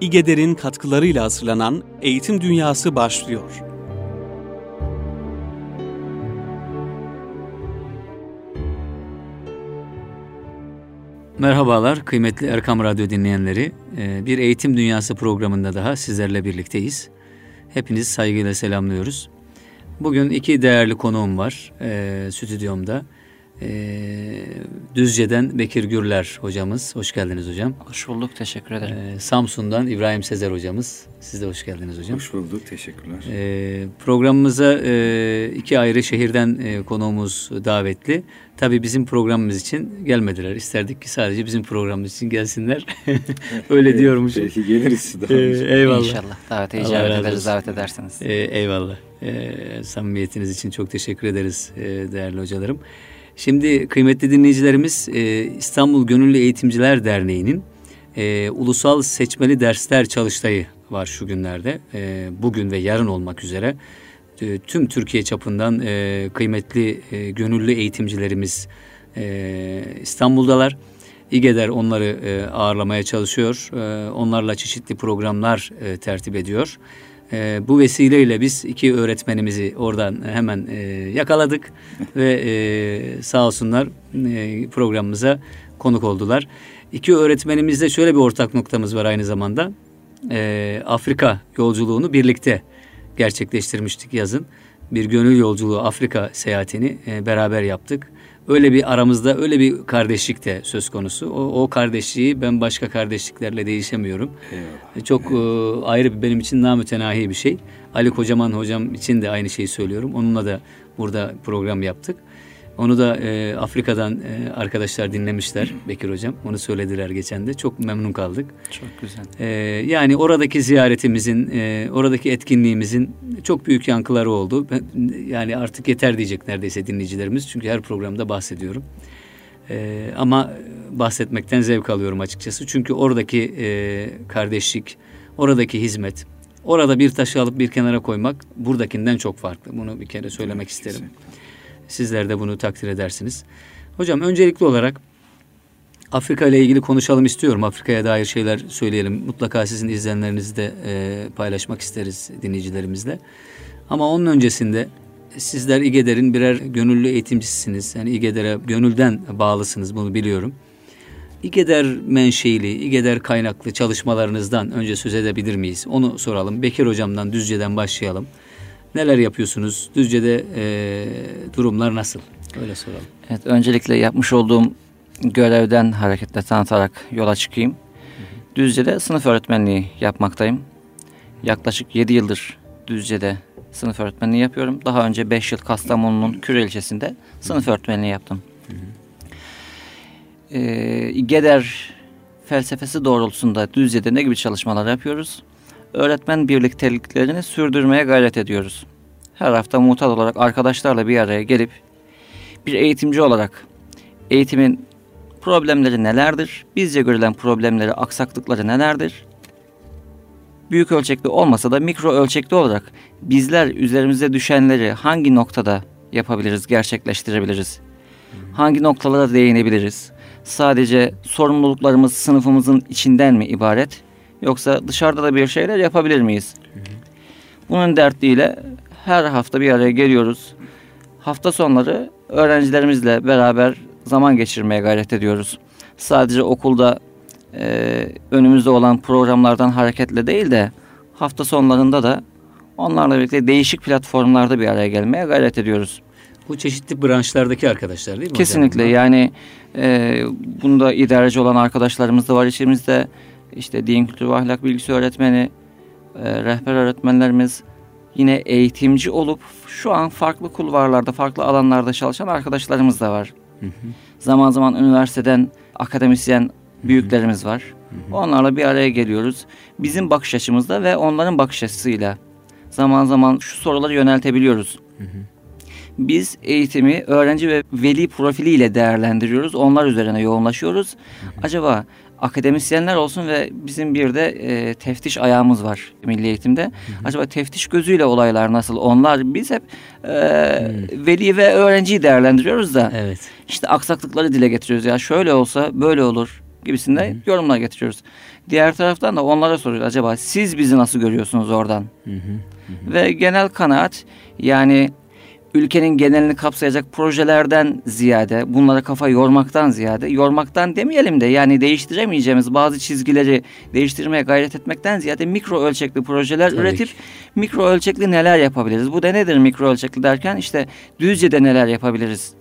İGEDER'in katkılarıyla hazırlanan Eğitim Dünyası başlıyor. Merhabalar kıymetli Erkam Radyo dinleyenleri. Ee, bir Eğitim Dünyası programında daha sizlerle birlikteyiz. Hepinizi saygıyla selamlıyoruz. Bugün iki değerli konuğum var e, stüdyomda. E, Düzce'den Bekir Gürler hocamız. Hoş geldiniz hocam. Hoş bulduk. Teşekkür ederim. E, Samsun'dan İbrahim Sezer hocamız. Siz de hoş geldiniz hocam. Hoş bulduk. Teşekkürler. E, programımıza e, iki ayrı şehirden e, konuğumuz davetli. Tabii bizim programımız için gelmediler. İsterdik ki sadece bizim programımız için gelsinler. Öyle diyormuşum. Belki geliriz. Ee, eyvallah. İnşallah. Davete icabet ederiz, davet edersiniz. Ee, eyvallah. Ee, samimiyetiniz için çok teşekkür ederiz e, değerli hocalarım. Şimdi kıymetli dinleyicilerimiz e, İstanbul Gönüllü Eğitimciler Derneği'nin e, ulusal seçmeli dersler çalıştayı var şu günlerde. E, bugün ve yarın olmak üzere tüm Türkiye çapından kıymetli gönüllü eğitimcilerimiz İstanbul'dalar. İGEDER onları ağırlamaya çalışıyor. Onlarla çeşitli programlar tertip ediyor. E, bu vesileyle biz iki öğretmenimizi oradan hemen e, yakaladık ve e, sağ olsunlar e, programımıza konuk oldular. İki öğretmenimizde şöyle bir ortak noktamız var aynı zamanda. E, Afrika yolculuğunu birlikte gerçekleştirmiştik yazın. Bir gönül yolculuğu Afrika seyahatini e, beraber yaptık. Öyle bir aramızda öyle bir kardeşlik de söz konusu. O, o kardeşliği ben başka kardeşliklerle değişemiyorum. Eyvallah. Çok e, ayrı bir benim için namütenahi bir şey. Ali Kocaman hocam için de aynı şeyi söylüyorum. Onunla da burada program yaptık. Onu da e, Afrika'dan e, arkadaşlar dinlemişler Bekir hocam. Onu söylediler geçen de. Çok memnun kaldık. Çok güzel. E, yani oradaki ziyaretimizin, e, oradaki etkinliğimizin çok büyük yankıları oldu. Yani artık yeter diyecek neredeyse dinleyicilerimiz. Çünkü her programda bahsediyorum. E, ama bahsetmekten zevk alıyorum açıkçası. Çünkü oradaki e, kardeşlik, oradaki hizmet, orada bir taşı alıp bir kenara koymak buradakinden çok farklı. Bunu bir kere söylemek isterim. Sizler de bunu takdir edersiniz. Hocam öncelikli olarak Afrika ile ilgili konuşalım istiyorum. Afrika'ya dair şeyler söyleyelim. Mutlaka sizin izleyenlerinizi de e, paylaşmak isteriz dinleyicilerimizle. Ama onun öncesinde sizler İGEDER'in birer gönüllü eğitimcisisiniz. Yani İGEDER'e gönülden bağlısınız bunu biliyorum. İGEDER menşeili, İGEDER kaynaklı çalışmalarınızdan önce söz edebilir miyiz? Onu soralım. Bekir Hocam'dan Düzce'den başlayalım. Neler yapıyorsunuz? Düzce'de e, durumlar nasıl? Öyle soralım. Evet, öncelikle yapmış olduğum görevden hareketle tanıtarak yola çıkayım. Düzce'de sınıf öğretmenliği yapmaktayım. Yaklaşık 7 yıldır Düzce'de sınıf öğretmenliği yapıyorum. Daha önce 5 yıl Kastamonu'nun Küre ilçesinde sınıf öğretmenliği yaptım. Ee, GEDER felsefesi doğrultusunda Düzce'de ne gibi çalışmalar yapıyoruz? Öğretmen birlikteliklerini sürdürmeye gayret ediyoruz. Her hafta muhtar olarak arkadaşlarla bir araya gelip bir eğitimci olarak eğitimin problemleri nelerdir? Bizce görülen problemleri, aksaklıkları nelerdir? Büyük ölçekli olmasa da mikro ölçekli olarak bizler üzerimize düşenleri hangi noktada yapabiliriz, gerçekleştirebiliriz? Hangi noktalara değinebiliriz? Sadece sorumluluklarımız sınıfımızın içinden mi ibaret? Yoksa dışarıda da bir şeyler yapabilir miyiz? Bunun dertliyle her hafta bir araya geliyoruz. Hafta sonları öğrencilerimizle beraber zaman geçirmeye gayret ediyoruz. Sadece okulda e, önümüzde olan programlardan hareketle değil de hafta sonlarında da onlarla birlikte değişik platformlarda bir araya gelmeye gayret ediyoruz. Bu çeşitli branşlardaki arkadaşlar değil mi Kesinlikle hocam? yani e, bunda idareci olan arkadaşlarımız da var içimizde. İşte din kültürü ve ahlak bilgisi öğretmeni, e, rehber öğretmenlerimiz, yine eğitimci olup şu an farklı kulvarlarda, farklı alanlarda çalışan arkadaşlarımız da var. Hı hı. Zaman zaman üniversiteden akademisyen büyüklerimiz var. Onlarla bir araya geliyoruz. Bizim bakış açımızda ve onların bakış açısıyla zaman zaman şu soruları yöneltebiliyoruz. Biz eğitimi öğrenci ve veli profiliyle değerlendiriyoruz. Onlar üzerine yoğunlaşıyoruz. Acaba akademisyenler olsun ve bizim bir de e, teftiş ayağımız var milli eğitimde. Acaba teftiş gözüyle olaylar nasıl? Onlar biz hep e, veli ve öğrenciyi değerlendiriyoruz da Evet. işte aksaklıkları dile getiriyoruz. Ya şöyle olsa böyle olur. gibisinde yorumlar getiriyoruz. Diğer taraftan da onlara soruyoruz acaba siz bizi nasıl görüyorsunuz oradan? Ve genel kanaat yani ülkenin genelini kapsayacak projelerden ziyade bunlara kafa yormaktan ziyade yormaktan demeyelim de yani değiştiremeyeceğimiz bazı çizgileri değiştirmeye gayret etmekten ziyade mikro ölçekli projeler Tabii üretip ki. mikro ölçekli neler yapabiliriz? Bu da nedir mikro ölçekli derken işte Düzce'de neler yapabiliriz?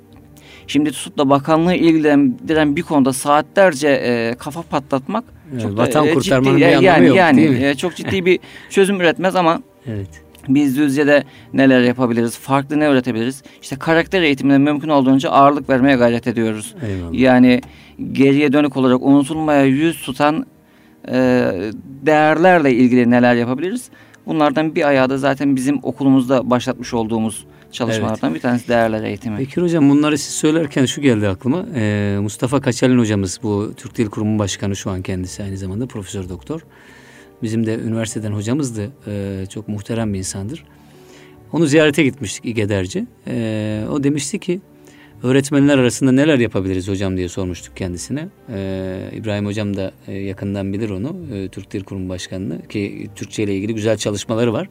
Şimdi tutup da bakanlığı ilgilendiren bir konuda saatlerce e, kafa patlatmak Evet, çok da, vatan e, kurtarmanın ciddi, bir anlamı yani, yok, yani, değil mi? e, çok ciddi bir çözüm üretmez ama Evet. Biz Düzce'de neler yapabiliriz? Farklı ne üretebiliriz? İşte karakter eğitimine mümkün olduğunca ağırlık vermeye gayret ediyoruz. Eyvallah. Yani geriye dönük olarak unutulmaya yüz tutan e, değerlerle ilgili neler yapabiliriz? Bunlardan bir ayağı da zaten bizim okulumuzda başlatmış olduğumuz çalışmalardan bir tanesi değerler eğitimi. Bekir Hocam bunları siz söylerken şu geldi aklıma. Ee, Mustafa Kaçalin hocamız bu Türk Dil Kurumu Başkanı şu an kendisi aynı zamanda profesör doktor. Bizim de üniversiteden hocamızdı. Ee, çok muhterem bir insandır. Onu ziyarete gitmiştik İgederci. Ee, o demişti ki öğretmenler arasında neler yapabiliriz hocam diye sormuştuk kendisine. Ee, İbrahim hocam da e, yakından bilir onu. e, Türk Dil Kurumu Başkanı'nı ki Türkçe ile ilgili güzel çalışmaları var.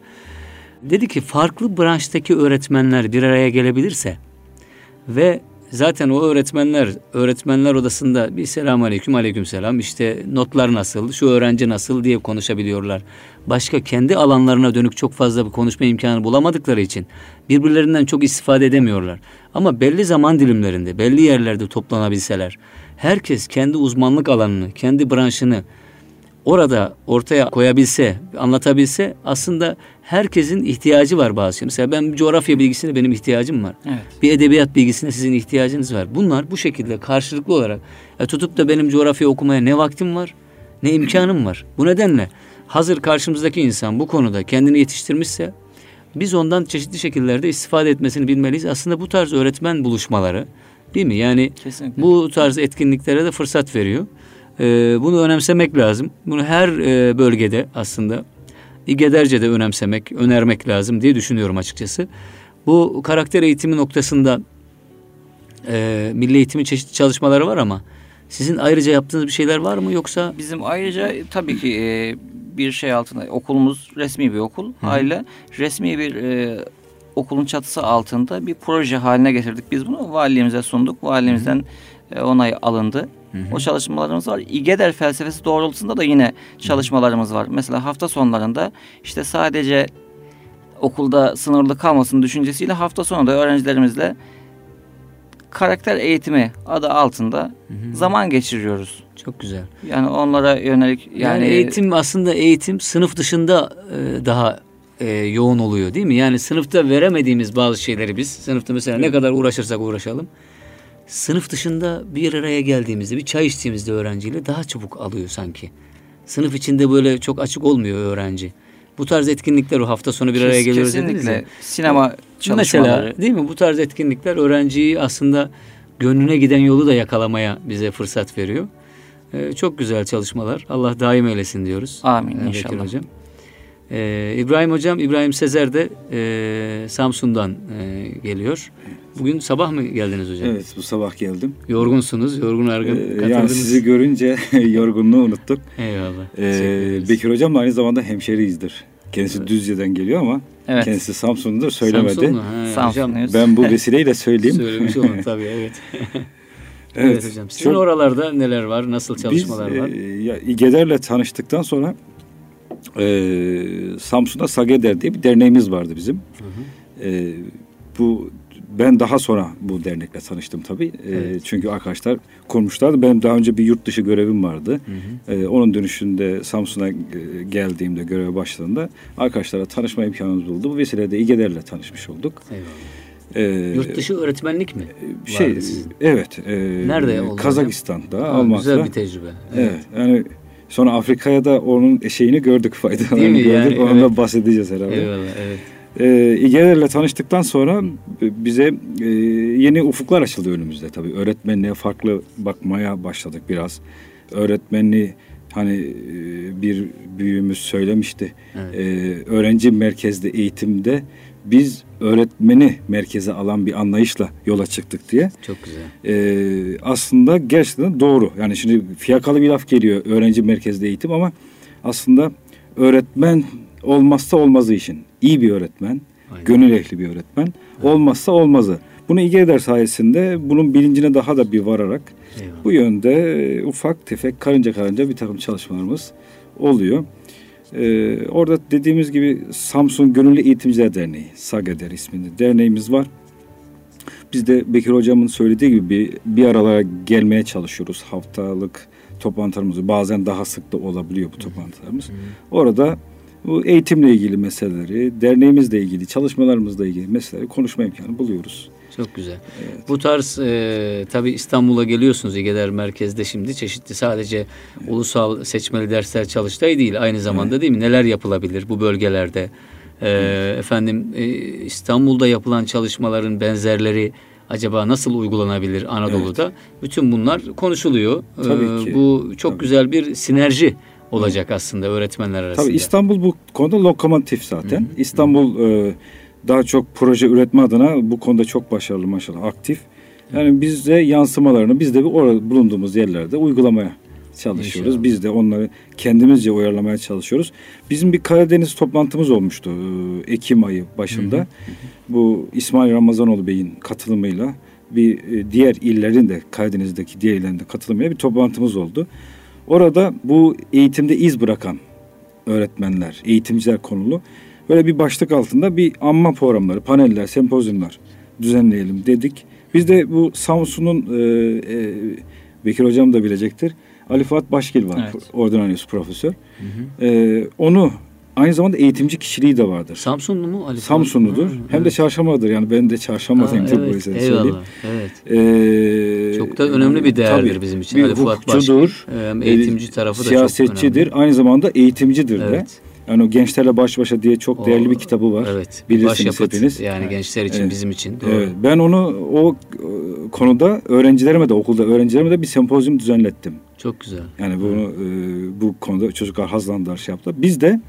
Dedi ki farklı branştaki öğretmenler bir araya gelebilirse ve zaten o öğretmenler öğretmenler odasında bir selam aleyküm aleyküm selam işte notlar nasıl şu öğrenci nasıl diye konuşabiliyorlar. Başka kendi alanlarına dönük çok fazla bir konuşma imkanı bulamadıkları için birbirlerinden çok istifade edemiyorlar. Ama belli zaman dilimlerinde belli yerlerde toplanabilseler herkes kendi uzmanlık alanını kendi branşını orada ortaya koyabilse, anlatabilse aslında herkesin ihtiyacı var bazı şey. Mesela ben coğrafya bilgisine benim ihtiyacım var. Evet. Bir edebiyat bilgisine sizin ihtiyacınız var. Bunlar bu şekilde karşılıklı olarak e, tutup da benim coğrafya okumaya ne vaktim var ne imkanım var. Bu nedenle hazır karşımızdaki insan bu konuda kendini yetiştirmişse biz ondan çeşitli şekillerde istifade etmesini bilmeliyiz. Aslında bu tarz öğretmen buluşmaları değil mi? Yani Kesinlikle. bu tarz etkinliklere de fırsat veriyor. Ee, bunu önemsemek lazım. Bunu her e, bölgede aslında İgederce de önemsemek, önermek lazım diye düşünüyorum açıkçası. Bu karakter eğitimi noktasında e, milli eğitimin çeşitli çalışmaları var ama sizin ayrıca yaptığınız bir şeyler var mı yoksa? Bizim ayrıca tabii ki e, bir şey altında okulumuz resmi bir okul. Aile resmi bir e, okulun çatısı altında bir proje haline getirdik. Biz bunu valiliğimize sunduk. Valimizden e, onay alındı. O çalışmalarımız var. İgeder felsefesi doğrultusunda da yine çalışmalarımız var. Mesela hafta sonlarında işte sadece okulda sınırlı kalmasın düşüncesiyle hafta sonu da öğrencilerimizle karakter eğitimi adı altında zaman geçiriyoruz. Çok güzel. Yani onlara yönelik Yani, yani, eğitim aslında eğitim sınıf dışında e, daha e, yoğun oluyor değil mi? Yani sınıfta veremediğimiz bazı şeyleri biz sınıfta mesela ne kadar uğraşırsak uğraşalım sınıf dışında bir araya geldiğimizde bir çay içtiğimizde öğrenciyle daha çabuk alıyor sanki. Sınıf içinde böyle çok açık olmuyor öğrenci. Bu tarz etkinlikler o hafta sonu bir araya Kes- geliyoruz dediniz kesinlikle ya. sinema çalışmaları. Mesela değil mi bu tarz etkinlikler öğrenciyi aslında gönlüne giden yolu da yakalamaya bize fırsat veriyor. Ee, çok güzel çalışmalar. Allah daim eylesin diyoruz. Amin Ee, inşallah. Hocam. Ee, İbrahim Hocam, İbrahim Sezer de e, Samsun'dan e, geliyor. Bugün sabah mı geldiniz hocam? Evet bu sabah geldim. Yorgunsunuz, yorgun argın Ee, yani sizi görünce yorgunluğu unuttuk. Eyvallah. Ee. Bekir hocam da aynı zamanda hemşeriyizdir. Kendisi Düzce'den geliyor ama Evet. kendisi Samsun'dur söylemedi. Samsunlu, ha, hocam. Ben bu vesileyle söyleyeyim. söylemiş olun tabii evet. evet. Evet, hocam. Sizin çok- oralarda neler var? Nasıl çalışmalar Biz var? e, ya, İgeder'le tanıştıktan sonra e, Samsun'da Sageder diye bir derneğimiz vardı bizim. E, bu ben daha sonra bu dernekle tanıştım tabii. E, Evet. Çünkü arkadaşlar kurmuşlardı. Benim daha önce bir yurt dışı görevim vardı. E, onun dönüşünde Samsun'a e, geldiğimde göreve başladığımda arkadaşlarla tanışma imkanımız oldu. Bu vesileyle İgeder'le tanışmış olduk. Eyvallah. E, Yurt dışı öğretmenlik mi? şey vardı sizin? evet. E, Nerede oldu Kazakistan'da, Ha. Güzel bir tecrübe. Evet. Yani sonra Afrika'ya da onun şeyini gördük faydalarını gördük. Yani, Ondan evet. da bahsedeceğiz herhalde. Eyvallah evet. Ee, İGEL'le tanıştıktan sonra bize e, yeni ufuklar açıldı önümüzde tabii. Öğretmenliğe farklı bakmaya başladık biraz. Öğretmenliği hani e, bir büyüğümüz söylemişti. Evet. Ee, öğrenci merkezli eğitimde biz öğretmeni merkeze alan bir anlayışla yola çıktık diye. Çok güzel. Ee, aslında gerçekten doğru. Yani şimdi fiyakalı bir laf geliyor öğrenci merkezli eğitim ama aslında öğretmen olmazsa olmazı işin. İyi bir öğretmen, Aynen. gönül ehli bir öğretmen olmazsa olmazı. Bunu İGEDER sayesinde bunun bilincine daha da bir vararak Eyvallah. bu yönde ufak tefek karınca karınca bir takım çalışmalarımız oluyor. Ee, orada dediğimiz gibi Samsun Gönüllü Eğitimciler Derneği, SAGEDER isminde derneğimiz var. Biz de Bekir Hocam'ın söylediği gibi bir, bir aralara gelmeye çalışıyoruz. Haftalık toplantılarımız bazen daha sık da olabiliyor bu toplantılarımız. Orada bu eğitimle ilgili meseleleri, derneğimizle ilgili, çalışmalarımızla ilgili meseleleri konuşma imkanı buluyoruz. Çok güzel. Bu tarz e, tabii İstanbul'a geliyorsunuz İGEDER merkezde şimdi çeşitli sadece ulusal seçmeli dersler çalıştay değil aynı zamanda değil mi? Neler yapılabilir bu bölgelerde? E, efendim e, İstanbul'da yapılan çalışmaların benzerleri acaba nasıl uygulanabilir Anadolu'da? Bütün bunlar konuşuluyor. E, Tabii ki. bu çok Tabii. güzel bir sinerji olacak aslında öğretmenler arasında. Tabii İstanbul bu konuda lokomotif zaten. İstanbul e, daha çok proje üretme adına bu konuda çok başarılı maşallah aktif. Yani biz de yansımalarını biz de bir orada bulunduğumuz yerlerde uygulamaya çalışıyoruz. İnşallah. Biz de onları kendimizce uyarlamaya çalışıyoruz. Bizim bir Karadeniz toplantımız olmuştu e, Ekim ayı başında. Bu İsmail Ramazanoğlu Bey'in katılımıyla bir e, diğer illerin de Karadeniz'deki diğer illerin de katılımıyla bir toplantımız oldu. Orada bu eğitimde iz bırakan öğretmenler, eğitimciler konulu böyle bir başlık altında bir anma programları, paneller, sempozyumlar düzenleyelim dedik. Biz de bu Samsun'un e, e, Bekir Hocam da bilecektir. Ali Fuat Başgil var, Evet. ordinarius profesör. E, onu aynı zamanda eğitimci kişiliği de vardır. Samsunlu mu Ali? Samsunludur. Ha, Hem de evet. çarşamba'dır. Yani ben de çarşamba'dayım. Tabii evet, bu yüzden söyleyeyim. eyvallah. Evet. Ee, Çok da önemli bir değerdir tabii, bizim için. Bir Ali Fuat hukukçudur. Başgil. Hem e, eğitimci tarafı da çok siyasetçidir. Aynı zamanda eğitimcidir de. Evet. Yani o gençlerle baş başa diye çok O- değerli bir kitabı var. Evet. Bilirsiniz Başyapıt hepiniz. yani gençler için Evet. bizim için. Doğru. Evet, ben onu o e, konuda öğrencilerime de okulda öğrencilerime de bir sempozyum düzenlettim. Çok güzel. Yani bunu e, bu konuda çocuklar hazlandılar şey yaptılar. Biz de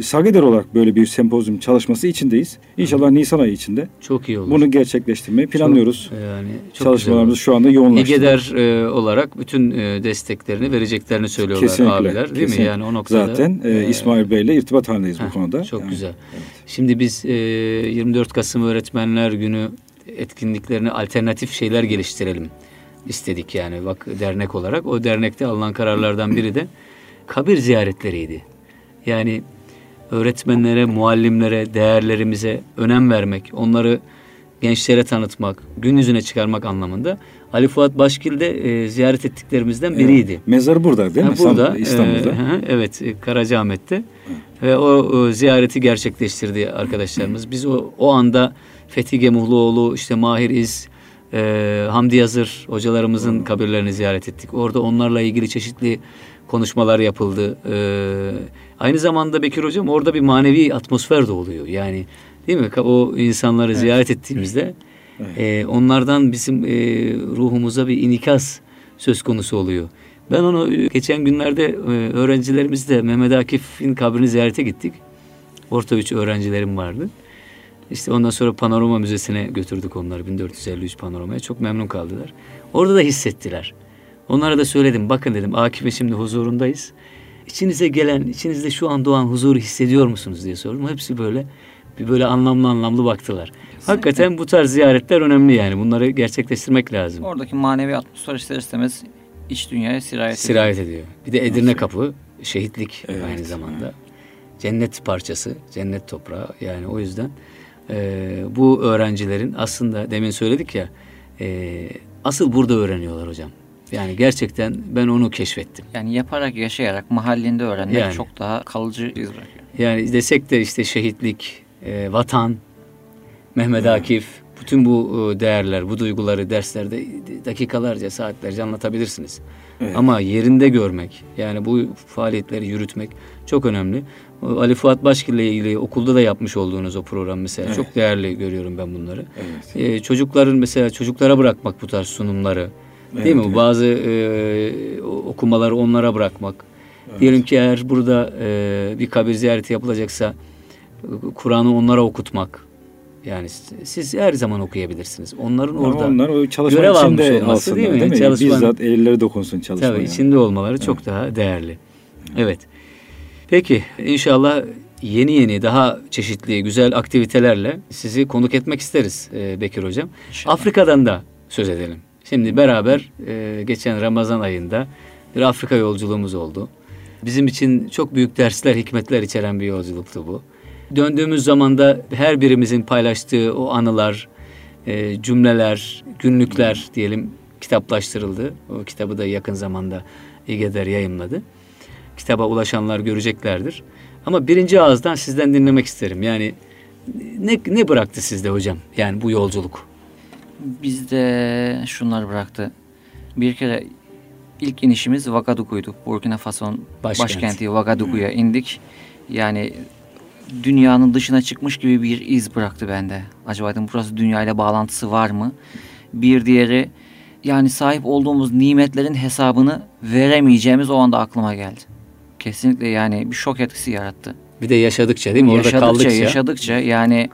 Sageder olarak böyle bir sempozyum çalışması içindeyiz. İnşallah Nisan ayı içinde Çok iyi olur. bunu gerçekleştirmeyi planlıyoruz. Çok, yani çok Çalışmalarımızı güzel şu anda olur. yoğunlaştırdık. İGEDER e, olarak bütün e, desteklerini vereceklerini söylüyorlar Kesinlikle, abiler değil mi? kesinlikle. Yani o noktada. Zaten e, e, İsmail Bey ile irtibat halindeyiz heh, bu konuda. Çok Yani, güzel. Şimdi biz e, 24 Kasım Öğretmenler Günü etkinliklerine alternatif şeyler geliştirelim istedik yani bak dernek olarak. O dernekte alınan kararlardan biri de kabir ziyaretleriydi. Yani öğretmenlere, muallimlere, değerlerimize önem vermek, onları gençlere tanıtmak, gün yüzüne çıkarmak anlamında Ali Fuat Başgil de e, ziyaret ettiklerimizden biriydi. Mezarı burada değil Ha, mi? burada Sam- İstanbul'da. e, hı, evet e, Karacaahmet'te ve o, o ziyareti gerçekleştirdi arkadaşlarımız. Biz o, o anda Fethi Gemuhluoğlu, işte Mahir İz, e, Hamdi Yazır hocalarımızın kabirlerini ziyaret ettik. Orada onlarla ilgili çeşitli konuşmalar yapıldı. E, aynı zamanda Bekir Hocam orada bir manevi atmosfer de oluyor. Yani değil mi? O insanları ziyaret ettiğimizde e, onlardan bizim e, ruhumuza bir inikas söz konusu oluyor. Ben onu e, geçen günlerde e, öğrencilerimizle Mehmet Akif'in kabrini ziyarete gittik. Orta üç öğrencilerim vardı. İşte ondan sonra Panorama Müzesi'ne götürdük onları 1453 Panorama'ya. Çok memnun kaldılar. Orada da hissettiler. Onlara da söyledim. Bakın dedim Akif'e şimdi huzurundayız. İçinize gelen, içinizde şu an doğan huzuru hissediyor musunuz diye sordum. Hepsi böyle bir böyle anlamlı anlamlı baktılar. Hakikaten bu tarz ziyaretler önemli yani. Bunları gerçekleştirmek lazım. Oradaki manevi atmosfer ister istemez iç dünyaya sirayet ediyor. Sirayet ediyor. Bir de Edirne Kapı şehitlik Evet, aynı zamanda. Cennet parçası, cennet toprağı. Yani o yüzden e, bu öğrencilerin aslında demin söyledik ya e, asıl burada öğreniyorlar hocam. Yani gerçekten ben onu keşfettim. Yani yaparak, yaşayarak, mahallinde öğrenmek Yani. çok daha kalıcı iz bırakıyor. Yani desek de işte şehitlik, e, vatan, Mehmet Akif, bütün bu e, değerler, bu duyguları derslerde dakikalarca, saatlerce anlatabilirsiniz. Evet. Ama yerinde görmek, yani bu faaliyetleri yürütmek çok önemli. Ali Fuat Başgil ile ilgili okulda da yapmış olduğunuz o program mesela Evet. çok değerli görüyorum ben bunları. Evet. E, çocukların mesela çocuklara bırakmak bu tarz sunumları, değil Evet, mi? evet. Bazı e, okumaları onlara bırakmak. Diyelim ki eğer burada e, bir kabir ziyareti yapılacaksa Kur'an'ı onlara okutmak. Yani siz her zaman okuyabilirsiniz. Onların orada onlar o çalışma görev almış içinde olması alsınlar, değil mi? değil mi? Çalışmanın- Bizzat elleri dokunsun çalışmaya. Tabii içinde olmaları çok daha değerli. Evet. Peki inşallah yeni yeni daha çeşitli güzel aktivitelerle sizi konuk etmek isteriz e, Bekir Hocam. İnşallah. Afrika'dan da söz edelim. Şimdi beraber e, geçen Ramazan ayında bir Afrika yolculuğumuz oldu. Bizim için çok büyük dersler, hikmetler içeren bir yolculuktu bu. Döndüğümüz zaman da her birimizin paylaştığı o anılar, e, cümleler, günlükler diyelim kitaplaştırıldı. O kitabı da yakın zamanda İGEDER yayımladı. Kitaba ulaşanlar göreceklerdir. Ama birinci ağızdan sizden dinlemek isterim. Yani ne, ne bıraktı sizde hocam? Yani bu yolculuk. Bizde şunlar bıraktı. Bir kere ilk inişimiz Vagadugu'ydu. Burkina Faso'nun Başkent. başkenti Vagadugu'ya indik. Yani dünyanın dışına çıkmış gibi bir iz bıraktı bende. Acaba dedim burası dünyayla bağlantısı var mı? Bir diğeri yani sahip olduğumuz nimetlerin hesabını veremeyeceğimiz o anda aklıma geldi. Kesinlikle yani bir şok etkisi yarattı. Bir de yaşadıkça değil mi? Orada yaşadıkça, kaldıkça. yaşadıkça yani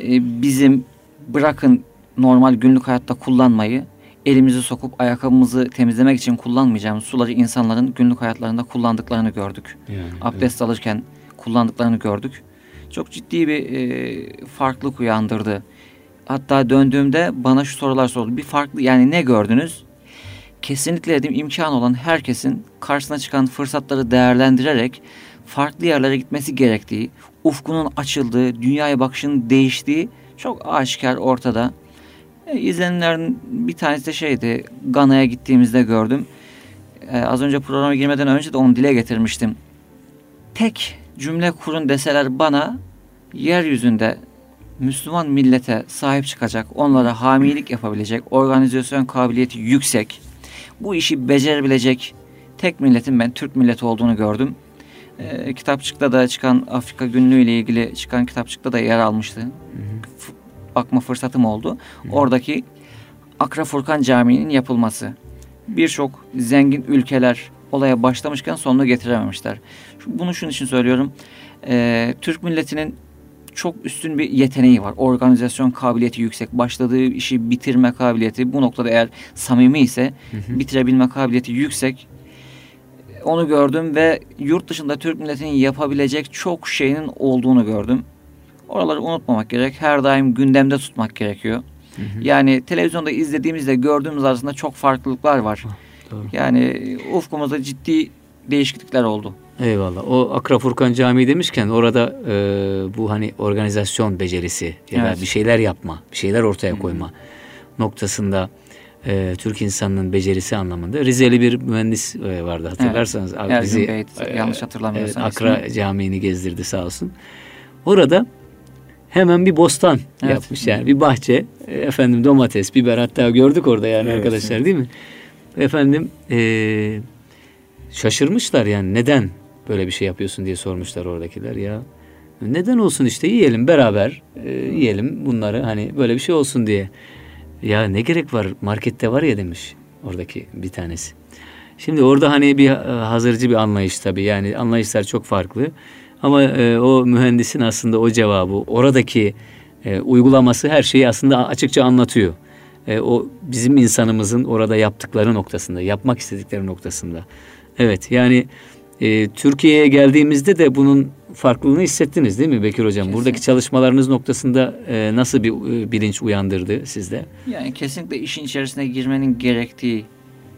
e, bizim bırakın normal günlük hayatta kullanmayı elimizi sokup ayakkabımızı temizlemek için kullanmayacağımız suları insanların günlük hayatlarında kullandıklarını gördük. Yani, Abdest alırken kullandıklarını gördük. Çok ciddi bir e, farklılık uyandırdı. Hatta döndüğümde bana şu sorular soruldu. Bir farklı yani ne gördünüz? Kesinlikle dedim imkan olan herkesin karşısına çıkan fırsatları değerlendirerek farklı yerlere gitmesi gerektiği, ufkunun açıldığı, dünyaya bakışının değiştiği çok aşikar ortada. E, izlenimlerin bir tanesi de şeydi, Gana'ya gittiğimizde gördüm. E, az önce programa girmeden önce de onu dile getirmiştim. Tek cümle kurun deseler bana yeryüzünde Müslüman millete sahip çıkacak, onlara hamilik yapabilecek, organizasyon kabiliyeti yüksek, bu işi becerebilecek tek milletin ben Türk milleti olduğunu gördüm. E, kitapçıkta da çıkan Afrika günlüğü ile ilgili çıkan kitapçıkta da yer almıştı. F- bakma fırsatım oldu. Oradaki Akra Furkan Camii'nin yapılması. Birçok zengin ülkeler olaya başlamışken sonunu getirememişler. Bunu şunun için söylüyorum. E, Türk milletinin çok üstün bir yeteneği var. Organizasyon kabiliyeti yüksek. Başladığı işi bitirme kabiliyeti bu noktada eğer samimi ise bitirebilme kabiliyeti yüksek. Onu gördüm ve yurt dışında Türk milletinin yapabilecek çok şeyinin olduğunu gördüm. Oraları unutmamak gerek. Her daim gündemde tutmak gerekiyor. Yani televizyonda izlediğimizde gördüğümüz arasında çok farklılıklar var. doğru. Yani ufkumuzda ciddi değişiklikler oldu. Eyvallah. O Akra Furkan Camii demişken orada e, bu hani organizasyon becerisi ya da Evet. bir şeyler yapma, bir şeyler ortaya koyma noktasında e, Türk insanının becerisi anlamında Rizeli bir mühendis e, vardı hatırlarsanız. Abi Ergün bizi, Bey, e, yanlış hatırlamıyorsam evet, Akra ismi. Camii'ni gezdirdi sağ olsun. Orada hemen bir bostan Evet. yapmış yani bir bahçe e, efendim domates biber hatta gördük orada yani Evet, arkadaşlar değil mi? Efendim e, şaşırmışlar yani neden böyle bir şey yapıyorsun diye sormuşlar oradakiler ya. Neden olsun işte yiyelim beraber e, yiyelim bunları hani böyle bir şey olsun diye. Ya ne gerek var markette var ya demiş oradaki bir tanesi. Şimdi orada hani bir e, hazırcı bir anlayış tabii yani anlayışlar çok farklı. Ama e, o mühendisin aslında o cevabı oradaki e, uygulaması her şeyi aslında açıkça anlatıyor. E, o bizim insanımızın orada yaptıkları noktasında, yapmak istedikleri noktasında. Evet yani e, Türkiye'ye geldiğimizde de bunun farklılığını hissettiniz değil mi Bekir Hocam? Buradaki çalışmalarınız noktasında e, nasıl bir e, bilinç uyandırdı sizde? Yani kesinlikle işin içerisine girmenin gerektiği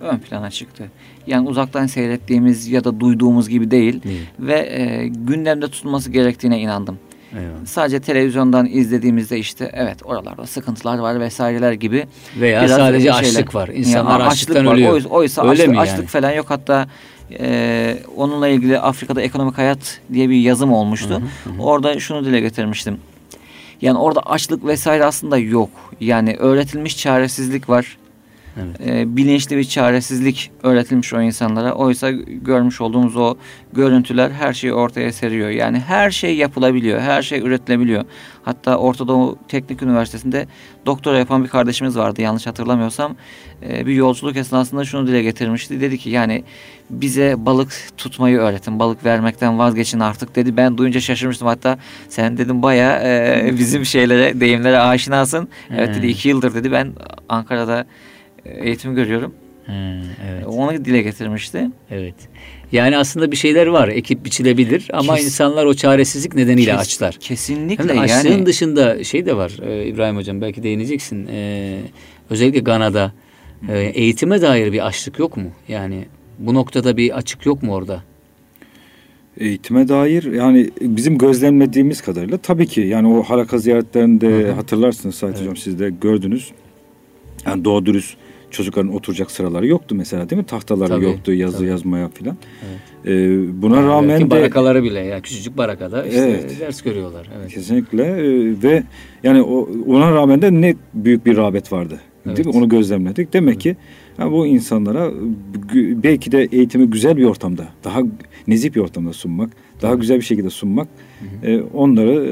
ön plana çıktı. Yani uzaktan seyrettiğimiz ya da duyduğumuz gibi değil Değil. ve e, gündemde tutulması gerektiğine inandım. Eyvallah. Sadece televizyondan izlediğimizde işte evet oralarda sıkıntılar var vesaireler gibi. Veya biraz sadece şeyler- açlık var. İnsanlar Ya, açlıktan var. ölüyor. Oysa, oysa Öyle açlık, mi yani? açlık falan yok. Hatta e, onunla ilgili Afrika'da ekonomik hayat diye bir yazım olmuştu. Orada şunu dile getirmiştim. Yani orada açlık vesaire aslında yok. Yani öğretilmiş çaresizlik var. Evet. E, bilinçli bir çaresizlik öğretilmiş o insanlara. Oysa görmüş olduğumuz o görüntüler her şeyi ortaya seriyor. Yani her şey yapılabiliyor, her şey üretilebiliyor. Hatta Orta Doğu Teknik Üniversitesi'nde doktora yapan bir kardeşimiz vardı yanlış hatırlamıyorsam. E, bir yolculuk esnasında şunu dile getirmişti. Dedi ki yani bize balık tutmayı öğretin, balık vermekten vazgeçin artık dedi. Ben duyunca şaşırmıştım hatta sen dedim baya e, bizim şeylere, deyimlere aşinasın. Evet dedi iki yıldır dedi ben Ankara'da eğitim görüyorum. Hmm, evet. Onu dile getirmişti. Evet. Yani aslında bir şeyler var. Ekip biçilebilir ama Kes, insanlar o çaresizlik nedeniyle kes, açlar. Kesinlikle Hem de açlığın yani. dışında şey de var e, İbrahim Hocam belki değineceksin. E, özellikle Gana'da e, eğitime dair bir açlık yok mu? Yani bu noktada bir açık yok mu orada? Eğitime dair yani bizim gözlemlediğimiz kadarıyla tabii ki yani o haraka ziyaretlerinde Hı-hı. hatırlarsınız Sait evet. Hocam siz de gördünüz. Yani doğru dürüst çocukların oturacak sıraları yoktu mesela değil mi? Tahtaları tabii, yoktu yazı tabii. yazmaya filan. Evet. Ee, buna yani rağmen de barakaları bile ya küçücük barakada işte evet, ders görüyorlar. Evet. Kesinlikle ee, ve yani o, ona rağmen de ne büyük bir rağbet vardı. Evet. Değil mi? Onu gözlemledik. Demek evet. ki yani bu insanlara belki de eğitimi güzel bir ortamda, daha nezih bir ortamda sunmak, daha güzel bir şekilde sunmak, hı hı. E, onları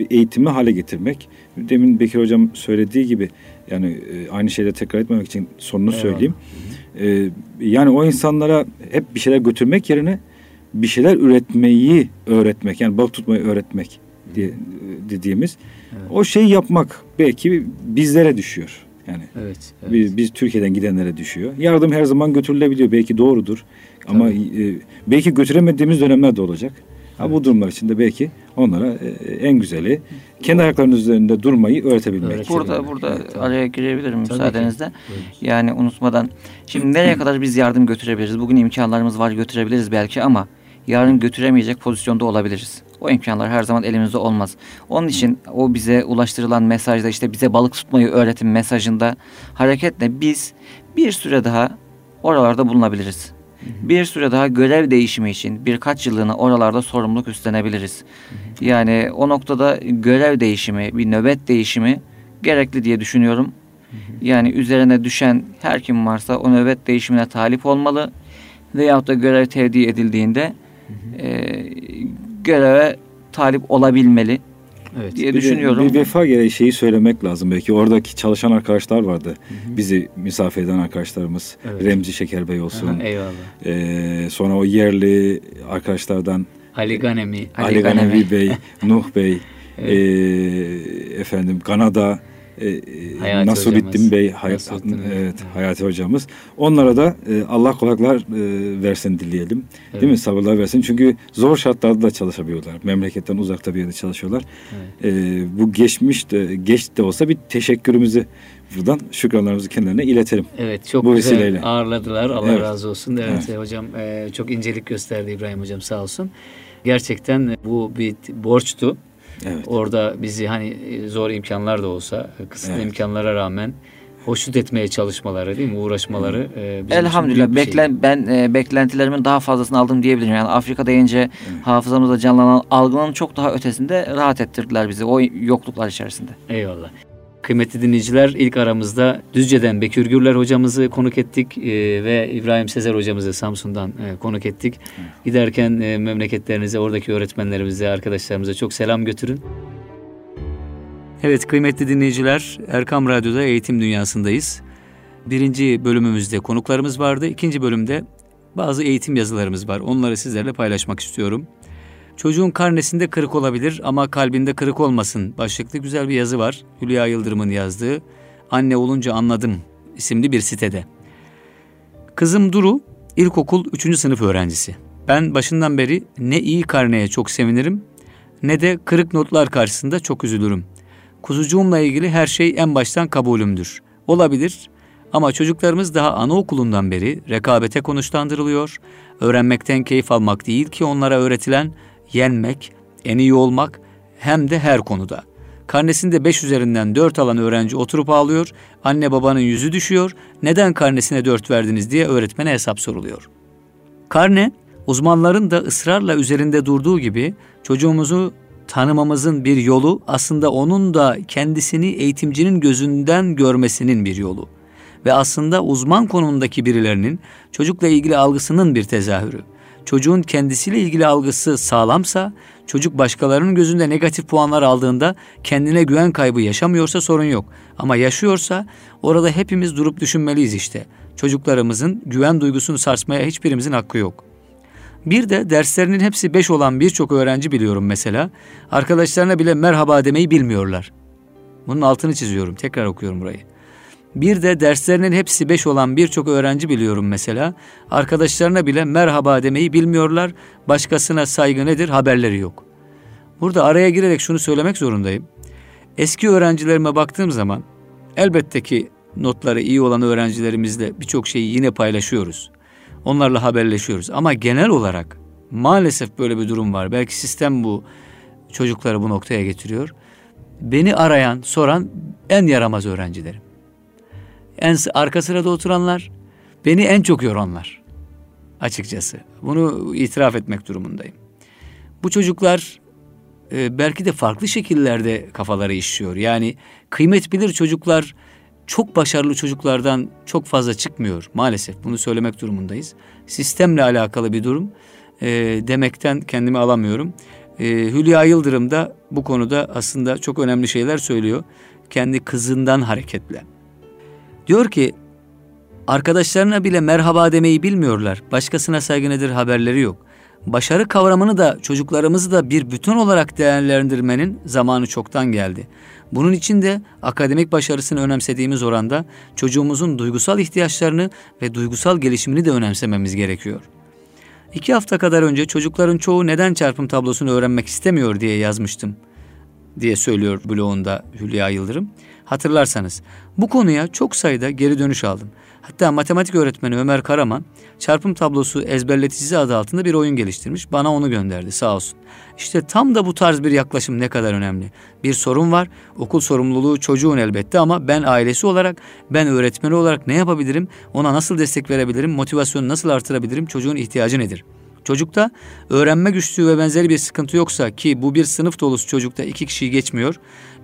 e, eğitimi hale getirmek. Demin Bekir Hocam söylediği gibi yani e, aynı şeyleri tekrar etmemek için sonunu Eyvallah. söyleyeyim. E, yani o insanlara hep bir şeyler götürmek yerine bir şeyler üretmeyi öğretmek yani balık tutmayı öğretmek diye dediğimiz evet. o şeyi yapmak belki bizlere düşüyor. Yani evet, evet. Biz, biz Türkiye'den gidenlere düşüyor. Yardım her zaman götürülebiliyor. Belki doğrudur. Ama e, belki götüremediğimiz dönemler de olacak. Ha, bu durumlar için de belki onlara e, en güzeli kendi ayaklarının üzerinde durmayı öğretebilmek. Burada burada evet, tamam. araya girebilirim Tabii müsaadenizle. Ki. Yani unutmadan şimdi nereye kadar biz yardım götürebiliriz? Bugün imkanlarımız var götürebiliriz belki ama yarın götüremeyecek pozisyonda olabiliriz. O imkanlar her zaman elimizde olmaz. Onun için o bize ulaştırılan mesajda işte bize balık tutmayı öğretin mesajında hareketle biz bir süre daha oralarda bulunabiliriz. Bir süre daha görev değişimi için birkaç yıllığına oralarda sorumluluk üstlenebiliriz. Yani o noktada görev değişimi, bir nöbet değişimi gerekli diye düşünüyorum. Yani üzerine düşen her kim varsa o nöbet değişimine talip olmalı veyahut da görev tevdi edildiğinde e, göreve talip olabilmeli evet. diye bir düşünüyorum. De, bir vefa gereği şeyi söylemek lazım belki. Oradaki çalışan arkadaşlar vardı. Hı hı. Bizi misafir eden arkadaşlarımız. Evet. Remzi Şekerbey olsun. Aha, eyvallah. Ee, sonra o yerli arkadaşlardan Ali Ganemi. Ali, Ali Ganemi, Ganemi Bey, Nuh Bey, evet. e, efendim Kanada e, Nasruddin hocamız. Bey, Hay Nasruddin evet, Hayati hocamız. Onlara da e, Allah kolaylıklar e, versin dileyelim. Evet. Değil mi? Sabırlar versin. Çünkü zor şartlarda da çalışabiliyorlar. Memleketten uzakta bir yerde çalışıyorlar. Evet. E, bu geçmiş de geç de olsa bir teşekkürümüzü buradan şükranlarımızı kendilerine iletelim. Evet çok bu güzel vesileyle. ağırladılar. Allah evet. razı olsun. Evet, evet. hocam e, çok incelik gösterdi İbrahim hocam sağ olsun. Gerçekten bu bir borçtu. Evet. Orada bizi hani e, zor imkanlar da olsa kısıtlı evet. imkanlara rağmen hoşnut etmeye çalışmaları değil mi uğraşmaları e, Elhamdülillah beklen şey. ben e, beklentilerimin daha fazlasını aldım diyebilirim. Yani Afrika deyince evet. hafızamızda canlanan algının çok daha ötesinde rahat ettirdiler bizi o yokluklar içerisinde. Eyvallah. Kıymetli dinleyiciler ilk aramızda Düzce'den Bekir Gürler hocamızı konuk ettik e, ve İbrahim Sezer hocamızı Samsun'dan e, konuk ettik. Giderken e, memleketlerinize, oradaki öğretmenlerimize, arkadaşlarımıza çok selam götürün. Evet kıymetli dinleyiciler Erkam Radyo'da Eğitim Dünyası'ndayız. Birinci bölümümüzde konuklarımız vardı. İkinci bölümde bazı eğitim yazılarımız var. Onları sizlerle paylaşmak istiyorum. Çocuğun karnesinde kırık olabilir ama kalbinde kırık olmasın. Başlıklı güzel bir yazı var. Hülya Yıldırım'ın yazdığı Anne Olunca Anladım isimli bir sitede. Kızım Duru ilkokul 3. sınıf öğrencisi. Ben başından beri ne iyi karneye çok sevinirim ne de kırık notlar karşısında çok üzülürüm. Kuzucuğumla ilgili her şey en baştan kabulümdür. Olabilir ama çocuklarımız daha anaokulundan beri rekabete konuşlandırılıyor. Öğrenmekten keyif almak değil ki onlara öğretilen yenmek, en iyi olmak hem de her konuda. Karnesinde 5 üzerinden 4 alan öğrenci oturup ağlıyor, anne babanın yüzü düşüyor, neden karnesine 4 verdiniz diye öğretmene hesap soruluyor. Karne, uzmanların da ısrarla üzerinde durduğu gibi çocuğumuzu tanımamızın bir yolu aslında onun da kendisini eğitimcinin gözünden görmesinin bir yolu. ve aslında uzman konumundaki birilerinin çocukla ilgili algısının bir tezahürü. Çocuğun kendisiyle ilgili algısı sağlamsa, çocuk başkalarının gözünde negatif puanlar aldığında kendine güven kaybı yaşamıyorsa sorun yok. Ama yaşıyorsa orada hepimiz durup düşünmeliyiz işte. Çocuklarımızın güven duygusunu sarsmaya hiçbirimizin hakkı yok. Bir de derslerinin hepsi beş olan birçok öğrenci biliyorum mesela. Arkadaşlarına bile merhaba demeyi bilmiyorlar. Bunun altını çiziyorum. Tekrar okuyorum burayı. Bir de derslerinin hepsi beş olan birçok öğrenci biliyorum mesela. Arkadaşlarına bile merhaba demeyi bilmiyorlar. Başkasına saygı nedir haberleri yok. Burada araya girerek şunu söylemek zorundayım. Eski öğrencilerime baktığım zaman elbette ki notları iyi olan öğrencilerimizle birçok şeyi yine paylaşıyoruz. Onlarla haberleşiyoruz ama genel olarak maalesef böyle bir durum var. Belki sistem bu çocukları bu noktaya getiriyor. Beni arayan, soran en yaramaz öğrencilerim. En arka sırada oturanlar, beni en çok yoranlar. Açıkçası. Bunu itiraf etmek durumundayım. Bu çocuklar e, belki de farklı şekillerde kafaları işliyor. Yani kıymet bilir çocuklar çok başarılı çocuklardan çok fazla çıkmıyor maalesef. Bunu söylemek durumundayız. Sistemle alakalı bir durum e, demekten kendimi alamıyorum. E, Hülya Yıldırım da bu konuda aslında çok önemli şeyler söylüyor. Kendi kızından hareketle. Diyor ki arkadaşlarına bile merhaba demeyi bilmiyorlar. Başkasına saygı nedir haberleri yok. Başarı kavramını da çocuklarımızı da bir bütün olarak değerlendirmenin zamanı çoktan geldi. Bunun için de akademik başarısını önemsediğimiz oranda çocuğumuzun duygusal ihtiyaçlarını ve duygusal gelişimini de önemsememiz gerekiyor. İki hafta kadar önce çocukların çoğu neden çarpım tablosunu öğrenmek istemiyor diye yazmıştım diye söylüyor blogunda Hülya Yıldırım. Hatırlarsanız bu konuya çok sayıda geri dönüş aldım. Hatta matematik öğretmeni Ömer Karaman çarpım tablosu ezberleticisi adı altında bir oyun geliştirmiş. Bana onu gönderdi sağ olsun. İşte tam da bu tarz bir yaklaşım ne kadar önemli. Bir sorun var. Okul sorumluluğu çocuğun elbette ama ben ailesi olarak, ben öğretmeni olarak ne yapabilirim? Ona nasıl destek verebilirim? Motivasyonu nasıl artırabilirim? Çocuğun ihtiyacı nedir? Çocukta öğrenme güçlüğü ve benzeri bir sıkıntı yoksa ki bu bir sınıf dolusu çocukta iki kişiyi geçmiyor.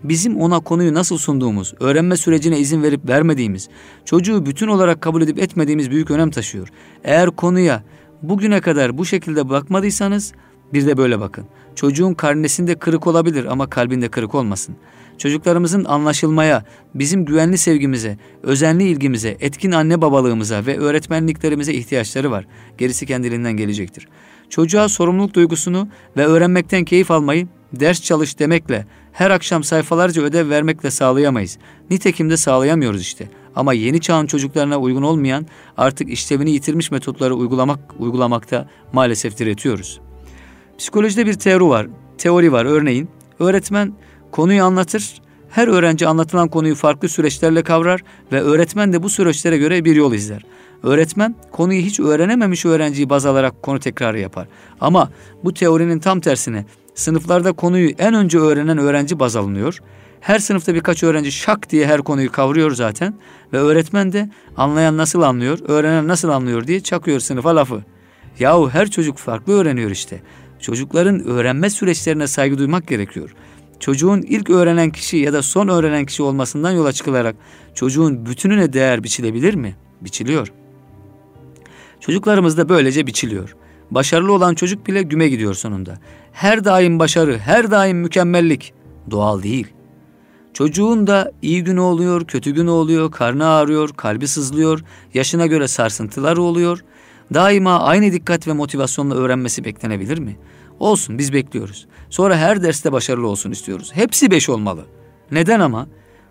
Bizim ona konuyu nasıl sunduğumuz, öğrenme sürecine izin verip vermediğimiz, çocuğu bütün olarak kabul edip etmediğimiz büyük önem taşıyor. Eğer konuya bugüne kadar bu şekilde bakmadıysanız bir de böyle bakın. Çocuğun karnesinde kırık olabilir ama kalbinde kırık olmasın. Çocuklarımızın anlaşılmaya, bizim güvenli sevgimize, özenli ilgimize, etkin anne babalığımıza ve öğretmenliklerimize ihtiyaçları var. Gerisi kendiliğinden gelecektir. Çocuğa sorumluluk duygusunu ve öğrenmekten keyif almayı ders çalış demekle, her akşam sayfalarca ödev vermekle sağlayamayız. Nitekim de sağlayamıyoruz işte. Ama yeni çağın çocuklarına uygun olmayan, artık işlevini yitirmiş metotları uygulamak uygulamakta maalesef diretiyoruz. Psikolojide bir teori var. Teori var örneğin. Öğretmen konuyu anlatır. Her öğrenci anlatılan konuyu farklı süreçlerle kavrar ve öğretmen de bu süreçlere göre bir yol izler. Öğretmen konuyu hiç öğrenememiş öğrenciyi baz alarak konu tekrarı yapar. Ama bu teorinin tam tersine sınıflarda konuyu en önce öğrenen öğrenci baz alınıyor. Her sınıfta birkaç öğrenci şak diye her konuyu kavruyor zaten ve öğretmen de anlayan nasıl anlıyor, öğrenen nasıl anlıyor diye çakıyor sınıfa lafı. Yahu her çocuk farklı öğreniyor işte. Çocukların öğrenme süreçlerine saygı duymak gerekiyor. Çocuğun ilk öğrenen kişi ya da son öğrenen kişi olmasından yola çıkılarak çocuğun bütününe değer biçilebilir mi? Biçiliyor. Çocuklarımız da böylece biçiliyor. Başarılı olan çocuk bile güme gidiyor sonunda. Her daim başarı, her daim mükemmellik doğal değil. Çocuğun da iyi günü oluyor, kötü günü oluyor, karnı ağrıyor, kalbi sızlıyor, yaşına göre sarsıntılar oluyor. Daima aynı dikkat ve motivasyonla öğrenmesi beklenebilir mi? Olsun biz bekliyoruz. Sonra her derste başarılı olsun istiyoruz. Hepsi beş olmalı. Neden ama?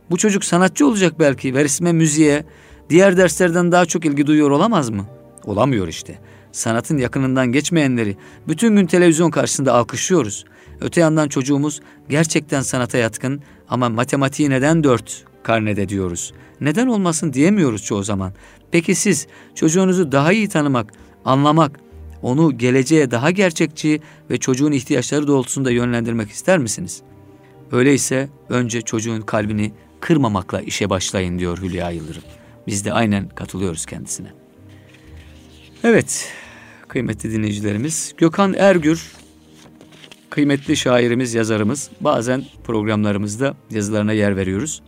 Bu çocuk sanatçı olacak belki ve resme, müziğe, diğer derslerden daha çok ilgi duyuyor olamaz mı? Olamıyor işte. Sanatın yakınından geçmeyenleri bütün gün televizyon karşısında alkışlıyoruz. Öte yandan çocuğumuz gerçekten sanata yatkın ama matematiği neden dört karnede diyoruz. Neden olmasın diyemiyoruz çoğu zaman. Peki siz çocuğunuzu daha iyi tanımak, anlamak, onu geleceğe daha gerçekçi ve çocuğun ihtiyaçları doğrultusunda yönlendirmek ister misiniz? Öyleyse önce çocuğun kalbini kırmamakla işe başlayın diyor Hülya Yıldırım. Biz de aynen katılıyoruz kendisine. Evet, kıymetli dinleyicilerimiz. Gökhan Ergür, kıymetli şairimiz, yazarımız. Bazen programlarımızda yazılarına yer veriyoruz.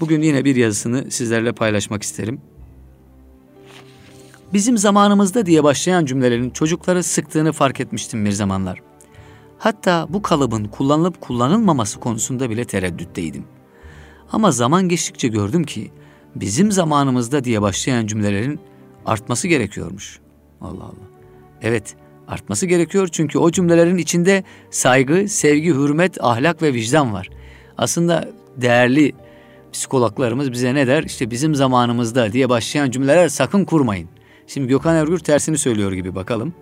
bugün yine bir yazısını sizlerle paylaşmak isterim. Bizim zamanımızda diye başlayan cümlelerin çocukları sıktığını fark etmiştim bir zamanlar. Hatta bu kalıbın kullanılıp kullanılmaması konusunda bile tereddütteydim. Ama zaman geçtikçe gördüm ki bizim zamanımızda diye başlayan cümlelerin artması gerekiyormuş. Allah Allah. Evet, artması gerekiyor çünkü o cümlelerin içinde saygı, sevgi, hürmet, ahlak ve vicdan var. Aslında değerli psikologlarımız bize ne der? İşte bizim zamanımızda diye başlayan cümleler sakın kurmayın. Şimdi Gökhan Ergür tersini söylüyor gibi bakalım.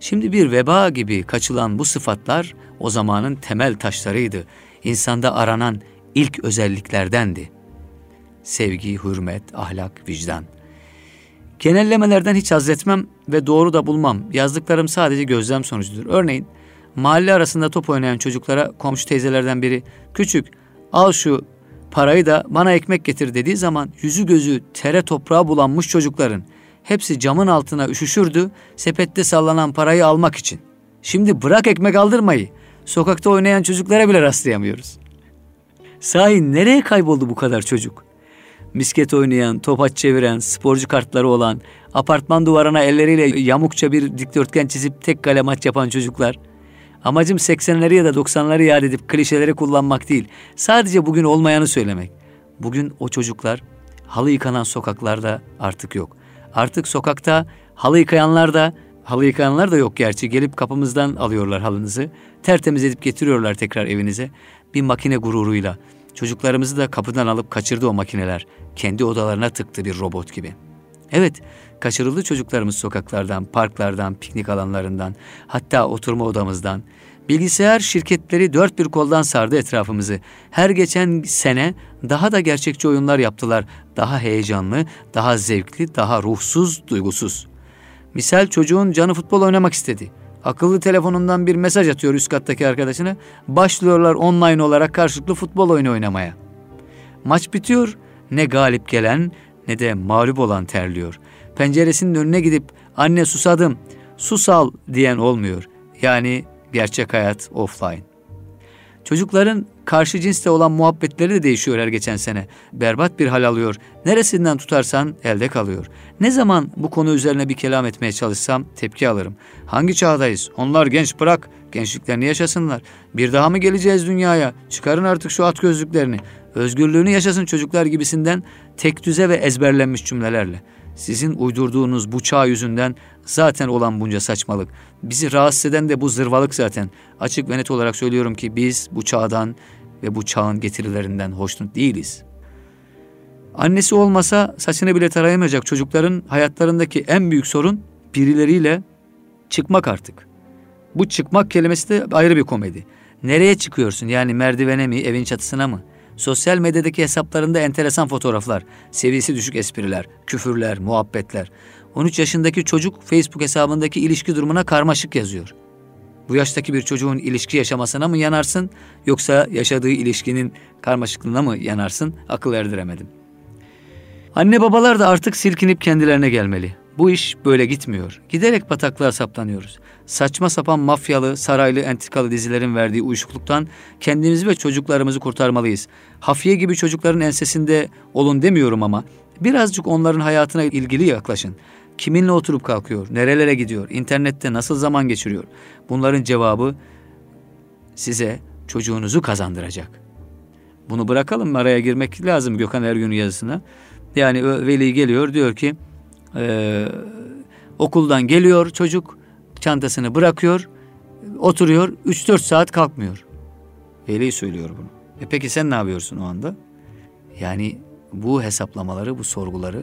Şimdi bir veba gibi kaçılan bu sıfatlar o zamanın temel taşlarıydı. İnsanda aranan ilk özelliklerdendi. Sevgi, hürmet, ahlak, vicdan. Genellemelerden hiç haz etmem ve doğru da bulmam. Yazdıklarım sadece gözlem sonucudur. Örneğin mahalle arasında top oynayan çocuklara komşu teyzelerden biri küçük al şu parayı da bana ekmek getir dediği zaman yüzü gözü tere toprağa bulanmış çocukların hepsi camın altına üşüşürdü sepette sallanan parayı almak için. Şimdi bırak ekmek aldırmayı. Sokakta oynayan çocuklara bile rastlayamıyoruz. Sahi nereye kayboldu bu kadar çocuk? Misket oynayan, topaç çeviren, sporcu kartları olan, apartman duvarına elleriyle yamukça bir dikdörtgen çizip tek kale maç yapan çocuklar. Amacım 80'leri ya da 90'ları yad edip klişeleri kullanmak değil. Sadece bugün olmayanı söylemek. Bugün o çocuklar halı yıkanan sokaklarda artık yok. Artık sokakta halı yıkayanlar da halı yıkayanlar da yok gerçi. Gelip kapımızdan alıyorlar halınızı. Tertemiz edip getiriyorlar tekrar evinize. Bir makine gururuyla. Çocuklarımızı da kapıdan alıp kaçırdı o makineler. Kendi odalarına tıktı bir robot gibi. Evet, kaçırıldı çocuklarımız sokaklardan, parklardan, piknik alanlarından, hatta oturma odamızdan. Bilgisayar şirketleri dört bir koldan sardı etrafımızı. Her geçen sene daha da gerçekçi oyunlar yaptılar. Daha heyecanlı, daha zevkli, daha ruhsuz, duygusuz. Misal çocuğun canı futbol oynamak istedi. Akıllı telefonundan bir mesaj atıyor üst kattaki arkadaşına. Başlıyorlar online olarak karşılıklı futbol oyunu oynamaya. Maç bitiyor. Ne galip gelen ne de mağlup olan terliyor. Penceresinin önüne gidip anne susadım, susal diyen olmuyor. Yani gerçek hayat offline. Çocukların karşı cinsle olan muhabbetleri de değişiyor her geçen sene. Berbat bir hal alıyor. Neresinden tutarsan elde kalıyor. Ne zaman bu konu üzerine bir kelam etmeye çalışsam tepki alırım. Hangi çağdayız? Onlar genç bırak. Gençliklerini yaşasınlar. Bir daha mı geleceğiz dünyaya? Çıkarın artık şu at gözlüklerini. Özgürlüğünü yaşasın çocuklar gibisinden tek düze ve ezberlenmiş cümlelerle. Sizin uydurduğunuz bu çağ yüzünden zaten olan bunca saçmalık. Bizi rahatsız eden de bu zırvalık zaten. Açık ve net olarak söylüyorum ki biz bu çağdan ve bu çağın getirilerinden hoşnut değiliz. Annesi olmasa saçını bile tarayamayacak çocukların hayatlarındaki en büyük sorun birileriyle çıkmak artık. Bu çıkmak kelimesi de ayrı bir komedi. Nereye çıkıyorsun? Yani merdivene mi, evin çatısına mı? Sosyal medyadaki hesaplarında enteresan fotoğraflar, seviyesi düşük espriler, küfürler, muhabbetler. 13 yaşındaki çocuk Facebook hesabındaki ilişki durumuna karmaşık yazıyor. Bu yaştaki bir çocuğun ilişki yaşamasına mı yanarsın yoksa yaşadığı ilişkinin karmaşıklığına mı yanarsın akıl erdiremedim. Anne babalar da artık silkinip kendilerine gelmeli. Bu iş böyle gitmiyor. Giderek bataklığa saplanıyoruz. Saçma sapan mafyalı, saraylı, entrikalı dizilerin verdiği uyuşukluktan kendimizi ve çocuklarımızı kurtarmalıyız. Hafiye gibi çocukların ensesinde olun demiyorum ama birazcık onların hayatına ilgili yaklaşın. Kiminle oturup kalkıyor, nerelere gidiyor, internette nasıl zaman geçiriyor? Bunların cevabı size çocuğunuzu kazandıracak. Bunu bırakalım araya girmek lazım Gökhan Ergün yazısına. Yani veli geliyor diyor ki ee, okuldan geliyor çocuk çantasını bırakıyor oturuyor 3-4 saat kalkmıyor. Veli söylüyor bunu. E peki sen ne yapıyorsun o anda? Yani bu hesaplamaları, bu sorguları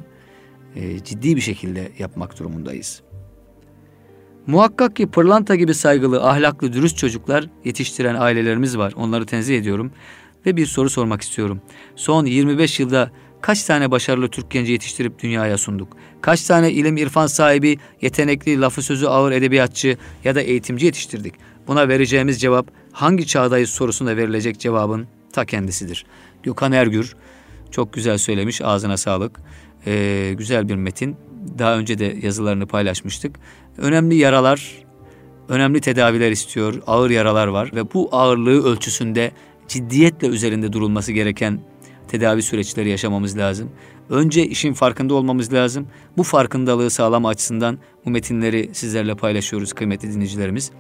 e, ciddi bir şekilde yapmak durumundayız. Muhakkak ki pırlanta gibi saygılı, ahlaklı, dürüst çocuklar yetiştiren ailelerimiz var. Onları tenzih ediyorum. Ve bir soru sormak istiyorum. Son 25 yılda kaç tane başarılı Türk genci yetiştirip dünyaya sunduk? Kaç tane ilim irfan sahibi, yetenekli, lafı sözü ağır edebiyatçı ya da eğitimci yetiştirdik? Buna vereceğimiz cevap hangi çağdayız sorusuna verilecek cevabın ta kendisidir. Gökhan Ergür çok güzel söylemiş ağzına sağlık. Ee, güzel bir metin. Daha önce de yazılarını paylaşmıştık. Önemli yaralar, önemli tedaviler istiyor. Ağır yaralar var ve bu ağırlığı ölçüsünde ciddiyetle üzerinde durulması gereken tedavi süreçleri yaşamamız lazım. Önce işin farkında olmamız lazım. Bu farkındalığı sağlama açısından bu metinleri sizlerle paylaşıyoruz kıymetli dinleyicilerimiz.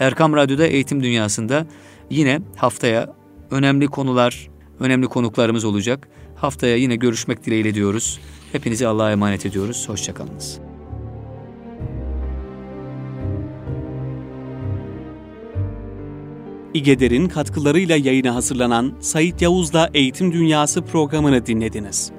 Erkam Radyo'da Eğitim Dünyası'nda yine haftaya önemli konular, önemli konuklarımız olacak. Haftaya yine görüşmek dileğiyle diyoruz. Hepinizi Allah'a emanet ediyoruz. Hoşçakalınız. İgeder'in katkılarıyla yayına hazırlanan Sayit Yavuz'la Eğitim Dünyası programını dinlediniz.